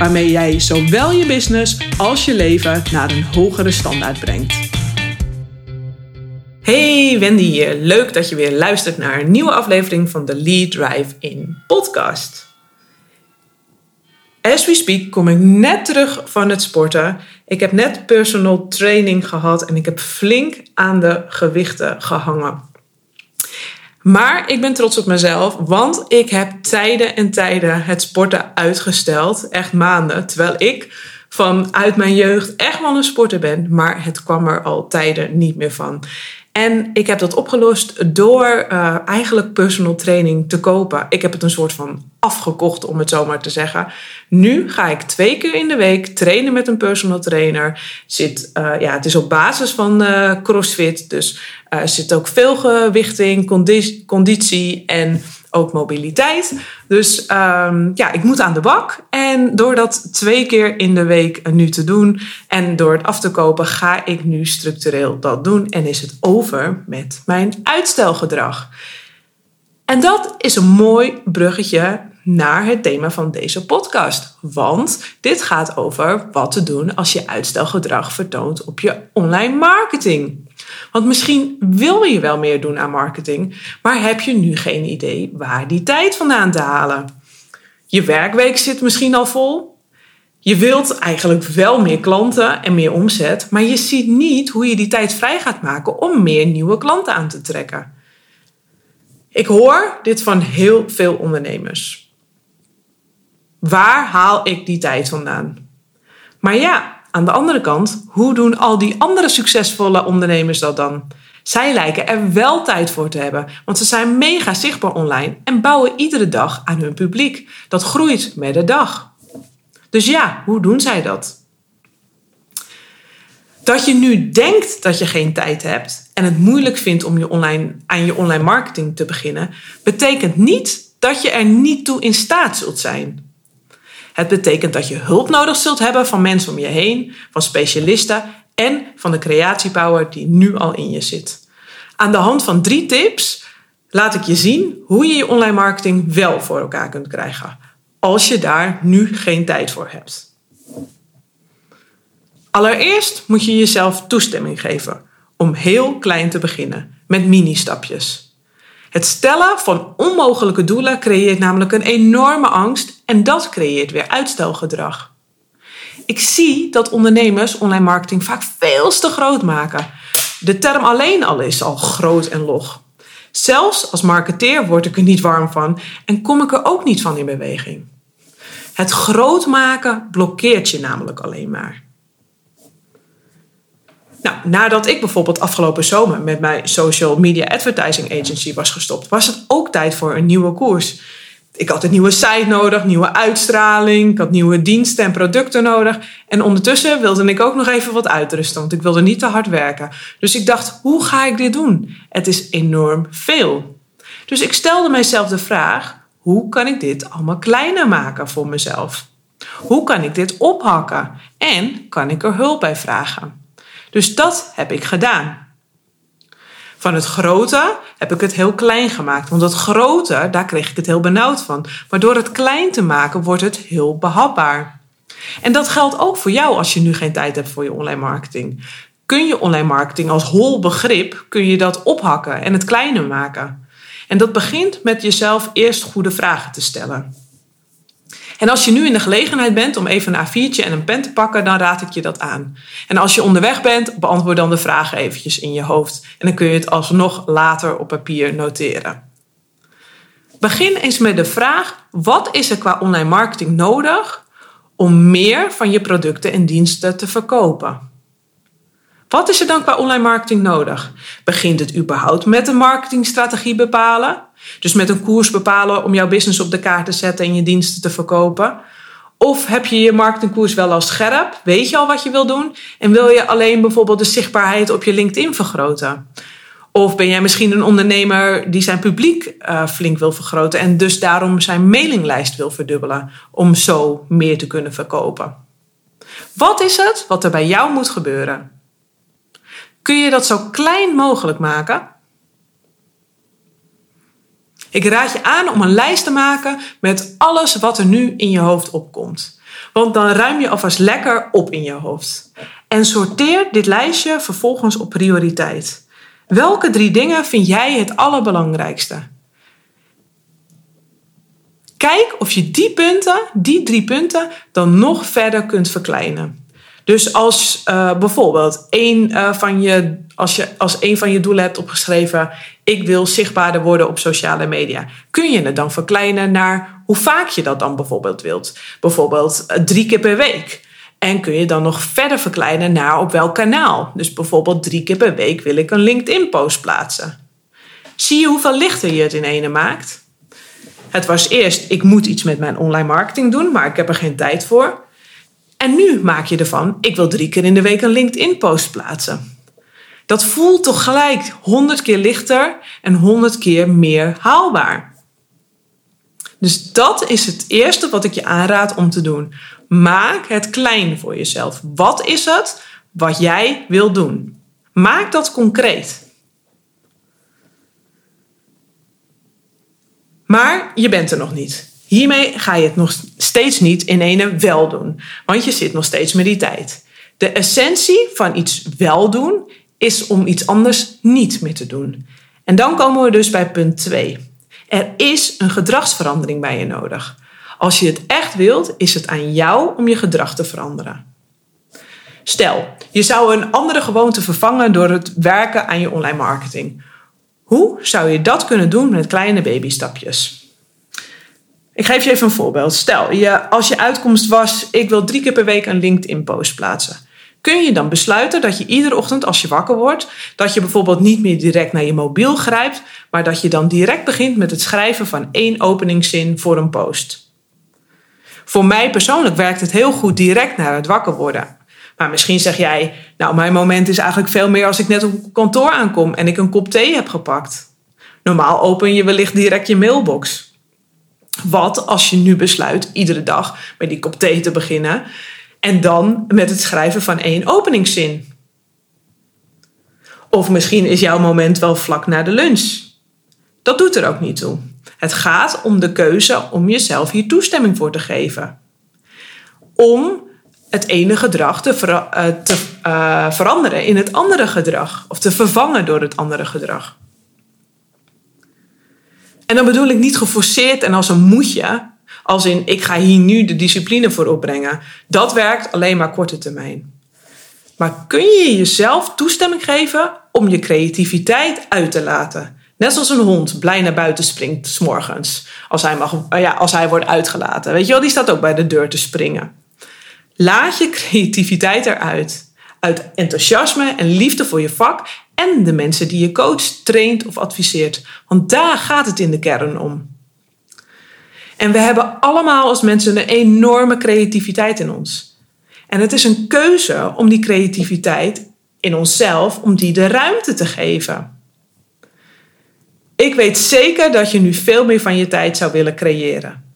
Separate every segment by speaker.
Speaker 1: waarmee jij zowel je business als je leven naar een hogere standaard brengt. Hey Wendy leuk dat je weer luistert naar een nieuwe aflevering van de Lead Drive in podcast. As we speak kom ik net terug van het sporten. Ik heb net personal training gehad en ik heb flink aan de gewichten gehangen. Maar ik ben trots op mezelf, want ik heb tijden en tijden het sporten uitgesteld. Echt maanden. Terwijl ik vanuit mijn jeugd echt wel een sporter ben. Maar het kwam er al tijden niet meer van. En ik heb dat opgelost door uh, eigenlijk personal training te kopen. Ik heb het een soort van afgekocht, om het zo maar te zeggen. Nu ga ik twee keer in de week trainen met een personal trainer. Zit, uh, ja, het is op basis van uh, CrossFit. Dus er zit ook veel gewichting, conditie, conditie en ook mobiliteit. Dus um, ja, ik moet aan de bak. En door dat twee keer in de week nu te doen en door het af te kopen, ga ik nu structureel dat doen. En is het over met mijn uitstelgedrag. En dat is een mooi bruggetje naar het thema van deze podcast. Want dit gaat over wat te doen als je uitstelgedrag vertoont op je online marketing. Want misschien wil je wel meer doen aan marketing, maar heb je nu geen idee waar die tijd vandaan te halen? Je werkweek zit misschien al vol. Je wilt eigenlijk wel meer klanten en meer omzet, maar je ziet niet hoe je die tijd vrij gaat maken om meer nieuwe klanten aan te trekken. Ik hoor dit van heel veel ondernemers. Waar haal ik die tijd vandaan? Maar ja, aan de andere kant, hoe doen al die andere succesvolle ondernemers dat dan? Zij lijken er wel tijd voor te hebben, want ze zijn mega zichtbaar online en bouwen iedere dag aan hun publiek. Dat groeit met de dag. Dus ja, hoe doen zij dat? Dat je nu denkt dat je geen tijd hebt en het moeilijk vindt om je online, aan je online marketing te beginnen, betekent niet dat je er niet toe in staat zult zijn. Het betekent dat je hulp nodig zult hebben van mensen om je heen, van specialisten en van de creatiepower die nu al in je zit. Aan de hand van drie tips laat ik je zien hoe je je online marketing wel voor elkaar kunt krijgen, als je daar nu geen tijd voor hebt. Allereerst moet je jezelf toestemming geven om heel klein te beginnen, met mini-stapjes. Het stellen van onmogelijke doelen creëert namelijk een enorme angst en dat creëert weer uitstelgedrag. Ik zie dat ondernemers online marketing vaak veel te groot maken. De term alleen al is al groot en log. Zelfs als marketeer word ik er niet warm van en kom ik er ook niet van in beweging. Het groot maken blokkeert je namelijk alleen maar. Nou, nadat ik bijvoorbeeld afgelopen zomer met mijn social media advertising agency was gestopt, was het ook tijd voor een nieuwe koers. Ik had een nieuwe site nodig, nieuwe uitstraling, ik had nieuwe diensten en producten nodig. En ondertussen wilde ik ook nog even wat uitrusten, want ik wilde niet te hard werken. Dus ik dacht, hoe ga ik dit doen? Het is enorm veel. Dus ik stelde mijzelf de vraag, hoe kan ik dit allemaal kleiner maken voor mezelf? Hoe kan ik dit ophakken? En kan ik er hulp bij vragen? Dus dat heb ik gedaan. Van het grote heb ik het heel klein gemaakt. Want het grote, daar kreeg ik het heel benauwd van. Maar door het klein te maken, wordt het heel behapbaar. En dat geldt ook voor jou als je nu geen tijd hebt voor je online marketing. Kun je online marketing als hol begrip, kun je dat ophakken en het kleiner maken. En dat begint met jezelf eerst goede vragen te stellen. En als je nu in de gelegenheid bent om even een A4'tje en een pen te pakken, dan raad ik je dat aan. En als je onderweg bent, beantwoord dan de vragen eventjes in je hoofd. En dan kun je het alsnog later op papier noteren. Begin eens met de vraag: wat is er qua online marketing nodig om meer van je producten en diensten te verkopen? Wat is er dan qua online marketing nodig? Begint het überhaupt met een marketingstrategie bepalen? Dus met een koers bepalen om jouw business op de kaart te zetten en je diensten te verkopen? Of heb je je marketingkoers wel al scherp? Weet je al wat je wil doen? En wil je alleen bijvoorbeeld de zichtbaarheid op je LinkedIn vergroten? Of ben jij misschien een ondernemer die zijn publiek uh, flink wil vergroten en dus daarom zijn mailinglijst wil verdubbelen om zo meer te kunnen verkopen? Wat is het wat er bij jou moet gebeuren? Kun je dat zo klein mogelijk maken? Ik raad je aan om een lijst te maken met alles wat er nu in je hoofd opkomt. Want dan ruim je alvast lekker op in je hoofd. En sorteer dit lijstje vervolgens op prioriteit. Welke drie dingen vind jij het allerbelangrijkste? Kijk of je die punten, die drie punten, dan nog verder kunt verkleinen. Dus als uh, bijvoorbeeld een, uh, van je, als je als een van je doelen hebt opgeschreven, ik wil zichtbaarder worden op sociale media, kun je het dan verkleinen naar hoe vaak je dat dan bijvoorbeeld wilt. Bijvoorbeeld uh, drie keer per week. En kun je dan nog verder verkleinen naar op welk kanaal. Dus bijvoorbeeld drie keer per week wil ik een LinkedIn-post plaatsen. Zie je hoeveel lichter je het in ene maakt? Het was eerst, ik moet iets met mijn online marketing doen, maar ik heb er geen tijd voor. En nu maak je ervan, ik wil drie keer in de week een LinkedIn-post plaatsen. Dat voelt toch gelijk honderd keer lichter en honderd keer meer haalbaar. Dus dat is het eerste wat ik je aanraad om te doen. Maak het klein voor jezelf. Wat is het wat jij wil doen? Maak dat concreet. Maar je bent er nog niet. Hiermee ga je het nog steeds niet in ene wel doen, want je zit nog steeds met die tijd. De essentie van iets wel doen is om iets anders niet meer te doen. En dan komen we dus bij punt 2. Er is een gedragsverandering bij je nodig. Als je het echt wilt, is het aan jou om je gedrag te veranderen. Stel, je zou een andere gewoonte vervangen door het werken aan je online marketing. Hoe zou je dat kunnen doen met kleine babystapjes? Ik geef je even een voorbeeld. Stel, je, als je uitkomst was, ik wil drie keer per week een LinkedIn-post plaatsen. Kun je dan besluiten dat je iedere ochtend als je wakker wordt, dat je bijvoorbeeld niet meer direct naar je mobiel grijpt, maar dat je dan direct begint met het schrijven van één openingszin voor een post. Voor mij persoonlijk werkt het heel goed direct naar het wakker worden. Maar misschien zeg jij, nou mijn moment is eigenlijk veel meer als ik net op kantoor aankom en ik een kop thee heb gepakt. Normaal open je wellicht direct je mailbox. Wat als je nu besluit iedere dag met die kop thee te beginnen en dan met het schrijven van één openingszin? Of misschien is jouw moment wel vlak na de lunch. Dat doet er ook niet toe. Het gaat om de keuze om jezelf hier toestemming voor te geven. Om het ene gedrag te, uh, te uh, veranderen in het andere gedrag. Of te vervangen door het andere gedrag. En dan bedoel ik niet geforceerd en als een moetje. Als in, ik ga hier nu de discipline voor opbrengen. Dat werkt alleen maar korte termijn. Maar kun je jezelf toestemming geven om je creativiteit uit te laten? Net zoals een hond blij naar buiten springt s morgens. Als hij, mag, ja, als hij wordt uitgelaten. Weet je wel, die staat ook bij de deur te springen. Laat je creativiteit eruit. Uit enthousiasme en liefde voor je vak en de mensen die je coacht, traint of adviseert. Want daar gaat het in de kern om. En we hebben allemaal als mensen een enorme creativiteit in ons. En het is een keuze om die creativiteit in onszelf, om die de ruimte te geven. Ik weet zeker dat je nu veel meer van je tijd zou willen creëren.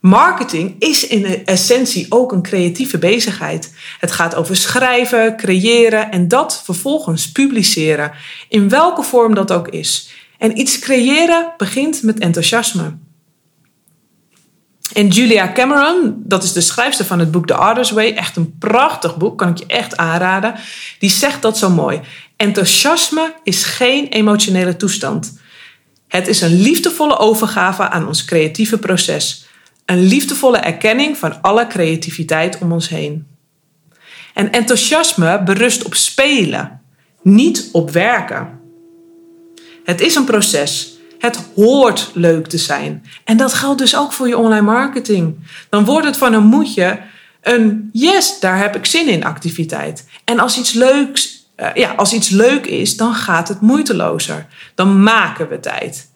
Speaker 1: Marketing is in essentie ook een creatieve bezigheid. Het gaat over schrijven, creëren en dat vervolgens publiceren, in welke vorm dat ook is. En iets creëren begint met enthousiasme. En Julia Cameron, dat is de schrijfster van het boek The Artist's Way, echt een prachtig boek, kan ik je echt aanraden. Die zegt dat zo mooi. Enthousiasme is geen emotionele toestand. Het is een liefdevolle overgave aan ons creatieve proces. Een liefdevolle erkenning van alle creativiteit om ons heen. En enthousiasme berust op spelen, niet op werken. Het is een proces. Het hoort leuk te zijn. En dat geldt dus ook voor je online marketing. Dan wordt het van een moedje een yes, daar heb ik zin in activiteit. En als iets leuks, uh, ja, als iets leuk is, dan gaat het moeitelozer. Dan maken we tijd.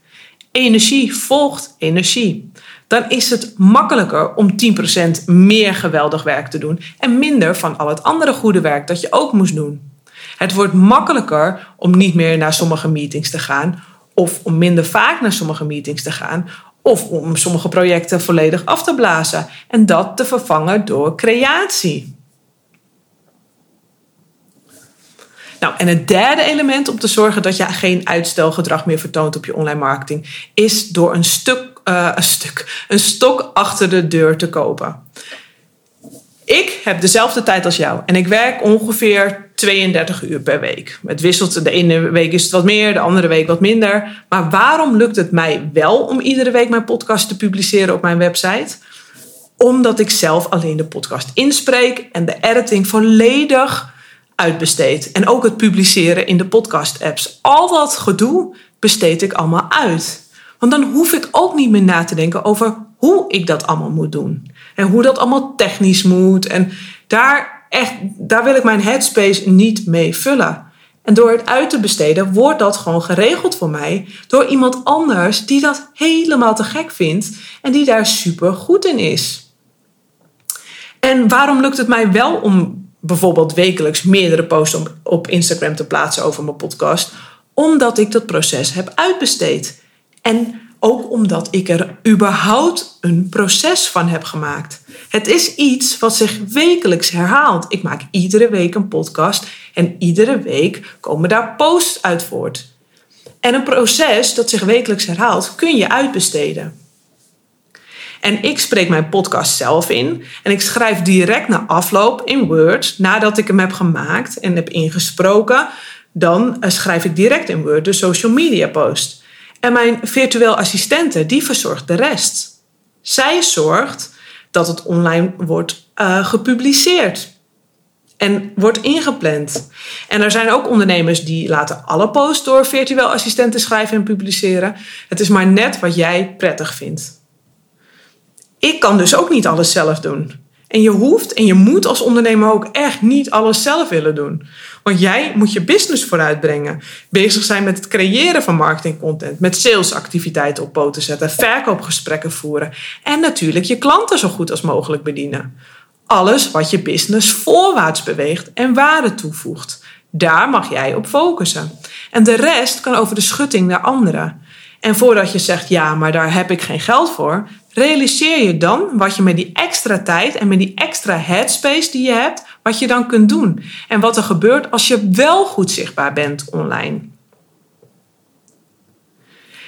Speaker 1: Energie volgt energie. Dan is het makkelijker om 10% meer geweldig werk te doen en minder van al het andere goede werk dat je ook moest doen. Het wordt makkelijker om niet meer naar sommige meetings te gaan of om minder vaak naar sommige meetings te gaan of om sommige projecten volledig af te blazen en dat te vervangen door creatie. Nou, en het derde element om te zorgen dat je geen uitstelgedrag meer vertoont op je online marketing is door een stuk, uh, een stuk, een stok achter de deur te kopen. Ik heb dezelfde tijd als jou en ik werk ongeveer 32 uur per week. Het wisselt, de ene week is het wat meer, de andere week wat minder. Maar waarom lukt het mij wel om iedere week mijn podcast te publiceren op mijn website? Omdat ik zelf alleen de podcast inspreek en de editing volledig uitbesteed. En ook het publiceren in de podcast-apps. Al dat gedoe besteed ik allemaal uit. Want dan hoef ik ook niet meer na te denken over hoe ik dat allemaal moet doen. En hoe dat allemaal technisch moet. En daar, echt, daar wil ik mijn headspace niet mee vullen. En door het uit te besteden, wordt dat gewoon geregeld voor mij door iemand anders die dat helemaal te gek vindt en die daar super goed in is. En waarom lukt het mij wel om bijvoorbeeld wekelijks meerdere posts op Instagram te plaatsen over mijn podcast? Omdat ik dat proces heb uitbesteed. En ook omdat ik er überhaupt een proces van heb gemaakt. Het is iets wat zich wekelijks herhaalt. Ik maak iedere week een podcast en iedere week komen daar posts uit voort. En een proces dat zich wekelijks herhaalt kun je uitbesteden. En ik spreek mijn podcast zelf in en ik schrijf direct na afloop in Word, nadat ik hem heb gemaakt en heb ingesproken, dan eh, schrijf ik direct in Word de social media post. En mijn virtueel assistente, die verzorgt de rest. Zij zorgt dat het online wordt uh, gepubliceerd en wordt ingepland. En er zijn ook ondernemers die laten alle posts door virtueel assistenten schrijven en publiceren. Het is maar net wat jij prettig vindt. Ik kan dus ook niet alles zelf doen. En je hoeft en je moet als ondernemer ook echt niet alles zelf willen doen. Want jij moet je business vooruitbrengen. Bezig zijn met het creëren van marketingcontent, met salesactiviteiten op poten zetten, verkoopgesprekken voeren en natuurlijk je klanten zo goed als mogelijk bedienen. Alles wat je business voorwaarts beweegt en waarde toevoegt. Daar mag jij op focussen. En de rest kan over de schutting naar anderen. En voordat je zegt ja, maar daar heb ik geen geld voor, realiseer je dan wat je met die extra tijd en met die extra headspace die je hebt, wat je dan kunt doen. En wat er gebeurt als je wel goed zichtbaar bent online.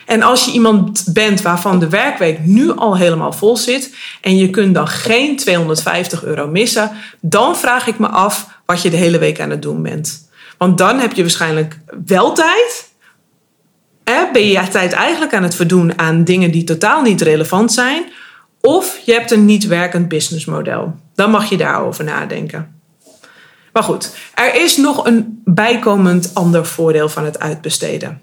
Speaker 1: En als je iemand bent waarvan de werkweek nu al helemaal vol zit en je kunt dan geen 250 euro missen, dan vraag ik me af wat je de hele week aan het doen bent. Want dan heb je waarschijnlijk wel tijd, ben je je tijd eigenlijk aan het verdoen aan dingen die totaal niet relevant zijn. Of je hebt een niet werkend businessmodel. Dan mag je daarover nadenken. Maar goed, er is nog een bijkomend ander voordeel van het uitbesteden.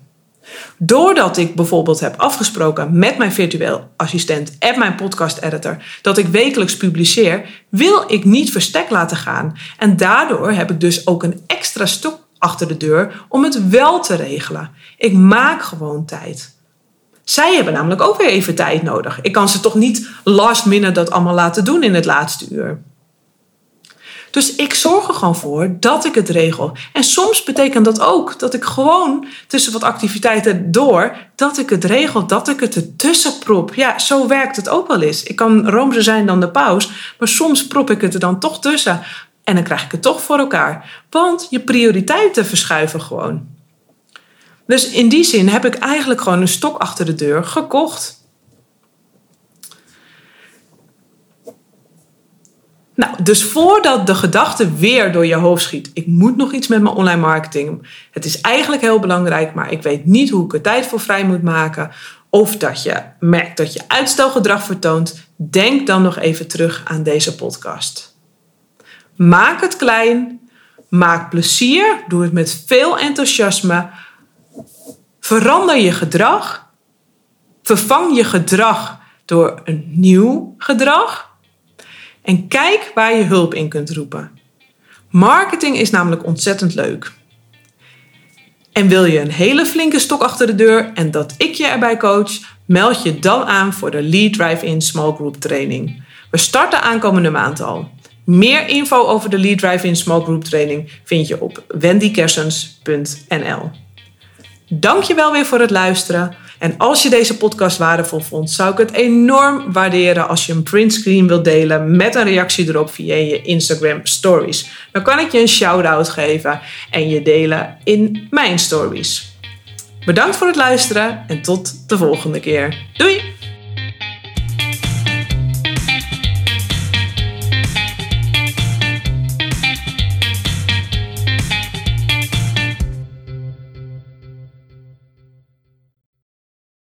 Speaker 1: Doordat ik bijvoorbeeld heb afgesproken met mijn virtueel assistent en mijn podcast editor dat ik wekelijks publiceer, wil ik niet verstek laten gaan. En daardoor heb ik dus ook een extra stok achter de deur om het wel te regelen. Ik maak gewoon tijd. Zij hebben namelijk ook weer even tijd nodig. Ik kan ze toch niet last minute dat allemaal laten doen in het laatste uur. Dus ik zorg er gewoon voor dat ik het regel. En soms betekent dat ook dat ik gewoon tussen wat activiteiten door, dat ik het regel, dat ik het ertussen prop. Ja, zo werkt het ook wel eens. Ik kan roomser zijn dan de paus, maar soms prop ik het er dan toch tussen. En dan krijg ik het toch voor elkaar. Want je prioriteiten verschuiven gewoon. Dus in die zin heb ik eigenlijk gewoon een stok achter de deur gekocht. Nou, dus voordat de gedachte weer door je hoofd schiet, ik moet nog iets met mijn online marketing. Het is eigenlijk heel belangrijk, maar ik weet niet hoe ik er tijd voor vrij moet maken. Of dat je merkt dat je uitstelgedrag vertoont. Denk dan nog even terug aan deze podcast. Maak het klein. Maak plezier. Doe het met veel enthousiasme. Verander je gedrag. Vervang je gedrag door een nieuw gedrag. En kijk waar je hulp in kunt roepen. Marketing is namelijk ontzettend leuk. En wil je een hele flinke stok achter de deur en dat ik je erbij coach? Meld je dan aan voor de Lead Drive-In Small Group Training. We starten aankomende maand al. Meer info over de Lead Drive-In Small Group Training vind je op wendykersens.nl. Dank je wel weer voor het luisteren. En als je deze podcast waardevol vond, zou ik het enorm waarderen als je een printscreen wilt delen met een reactie erop via je Instagram stories. Dan kan ik je een shout-out geven en je delen in mijn stories. Bedankt voor het luisteren en tot de volgende keer. Doei!